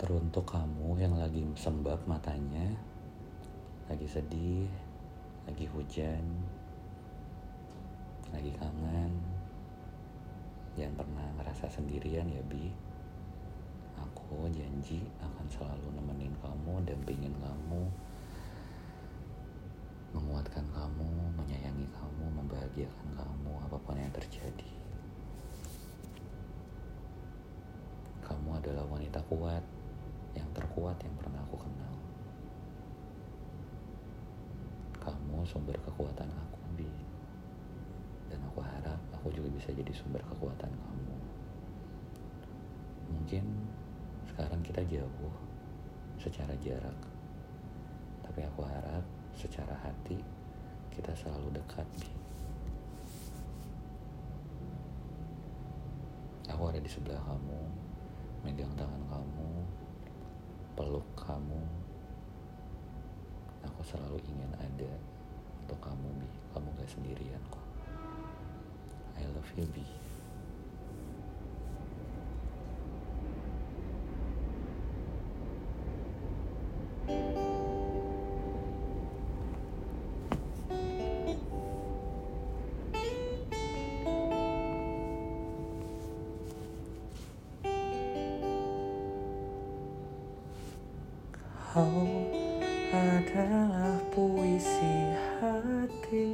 Teruntuk kamu yang lagi sembab matanya, lagi sedih, lagi hujan, lagi kangen, jangan pernah ngerasa sendirian ya Bi. Aku janji akan selalu nemenin kamu, dampingin kamu, menguatkan kamu, menyayangi kamu, membahagiakan kamu, apa pun yang terjadi. Kamu adalah wanita kuat, yang terkuat yang pernah aku kenal. Kamu sumber kekuatan aku, Bi. Dan aku harap aku juga bisa jadi sumber kekuatan kamu. Mungkin sekarang kita jauh secara jarak. Tapi aku harap secara hati kita selalu dekat, Bi. Aku ada di sebelah kamu, megang tangan kamu, peluk kamu. Aku selalu ingin ada untuk kamu, Bi. Kamu gak sendirian kok. I love you, Bi. Kau adalah puisi hati.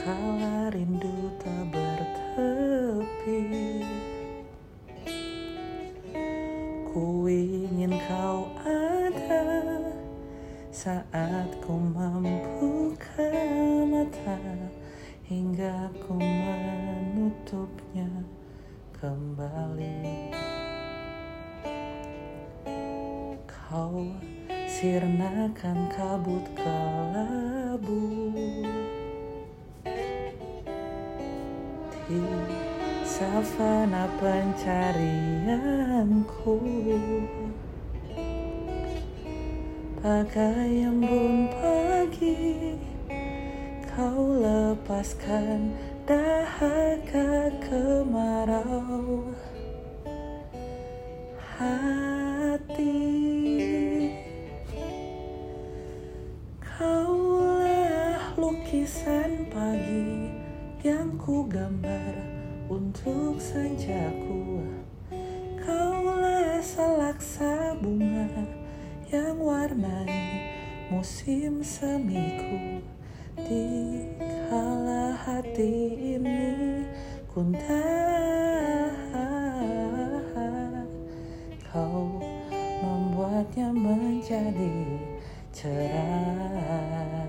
Kala rindu tak bertepi Ku ingin kau ada Saat ku membuka mata Hingga ku menutupnya kembali Kau sirnakan kabut kelabu. Di savana pencarianku Bagai embun pagi Kau lepaskan dahaga kemarau. hati Kaulah lukisan pagi yang ku gambar untuk senjaku Kaulah selaksa bunga yang warnai musim semiku. Di kala hati ini gundah Kau membuatnya menjadi cerah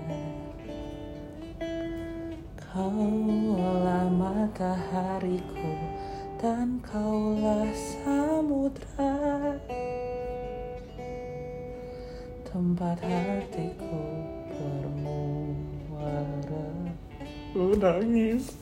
Kaulah matahariku dan kaulah samudra. Tempat hatiku bermuara. Lu nangis